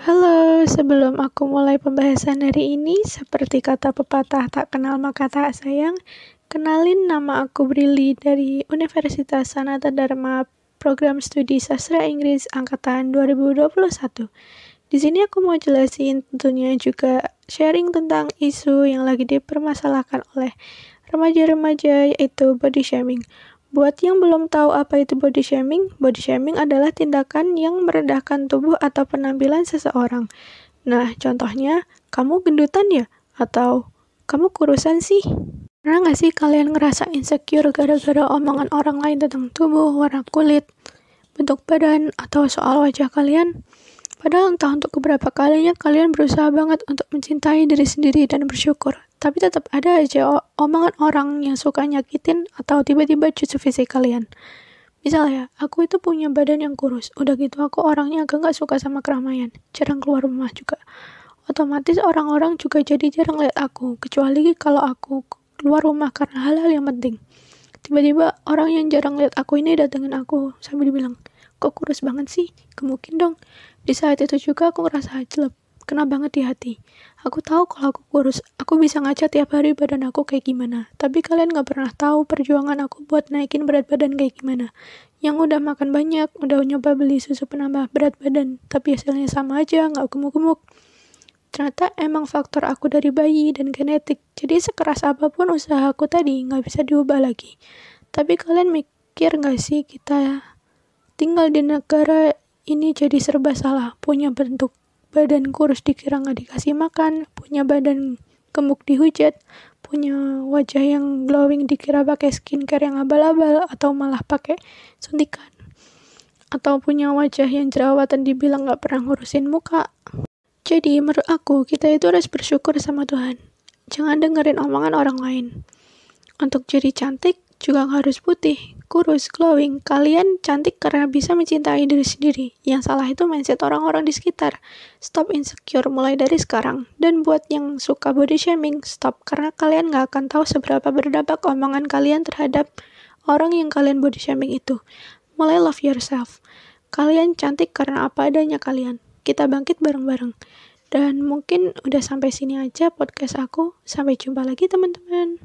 Halo, sebelum aku mulai pembahasan hari ini, seperti kata pepatah tak kenal maka tak sayang, kenalin nama aku Brili dari Universitas Sanata Dharma Program Studi Sastra Inggris Angkatan 2021. Di sini aku mau jelasin tentunya juga sharing tentang isu yang lagi dipermasalahkan oleh remaja-remaja yaitu body shaming. Buat yang belum tahu apa itu body shaming, body shaming adalah tindakan yang merendahkan tubuh atau penampilan seseorang. Nah, contohnya, kamu gendutan ya? Atau kamu kurusan sih? Pernah nggak sih kalian ngerasa insecure gara-gara omongan orang lain tentang tubuh, warna kulit, bentuk badan, atau soal wajah kalian? Padahal entah untuk beberapa kalinya kalian berusaha banget untuk mencintai diri sendiri dan bersyukur. Tapi tetap ada aja omongan orang yang suka nyakitin atau tiba-tiba cuci fisik kalian. Misalnya, aku itu punya badan yang kurus. Udah gitu aku orangnya agak gak suka sama keramaian. Jarang keluar rumah juga. Otomatis orang-orang juga jadi jarang lihat aku. Kecuali kalau aku keluar rumah karena hal-hal yang penting. Tiba-tiba orang yang jarang lihat aku ini datengin aku sambil bilang, kok kurus banget sih? Gemukin dong. Di saat itu juga aku ngerasa jelek, kena banget di hati. Aku tahu kalau aku kurus, aku bisa ngaca tiap hari badan aku kayak gimana. Tapi kalian gak pernah tahu perjuangan aku buat naikin berat badan kayak gimana. Yang udah makan banyak, udah nyoba beli susu penambah berat badan, tapi hasilnya sama aja, gak gemuk-gemuk. Ternyata emang faktor aku dari bayi dan genetik, jadi sekeras apa pun usaha aku tadi gak bisa diubah lagi. Tapi kalian mikir gak sih kita tinggal di negara ini jadi serba salah. Punya bentuk badan kurus dikira nggak dikasih makan, punya badan gemuk dihujat, punya wajah yang glowing dikira pakai skincare yang abal-abal atau malah pakai suntikan. Atau punya wajah yang jerawatan dibilang nggak pernah ngurusin muka. Jadi menurut aku kita itu harus bersyukur sama Tuhan. Jangan dengerin omongan orang lain. Untuk jadi cantik juga harus putih, kurus, glowing. Kalian cantik karena bisa mencintai diri sendiri. Yang salah itu mindset orang-orang di sekitar. Stop insecure mulai dari sekarang. Dan buat yang suka body shaming, stop. Karena kalian gak akan tahu seberapa berdampak omongan kalian terhadap orang yang kalian body shaming itu. Mulai love yourself. Kalian cantik karena apa adanya kalian. Kita bangkit bareng-bareng. Dan mungkin udah sampai sini aja podcast aku. Sampai jumpa lagi teman-teman.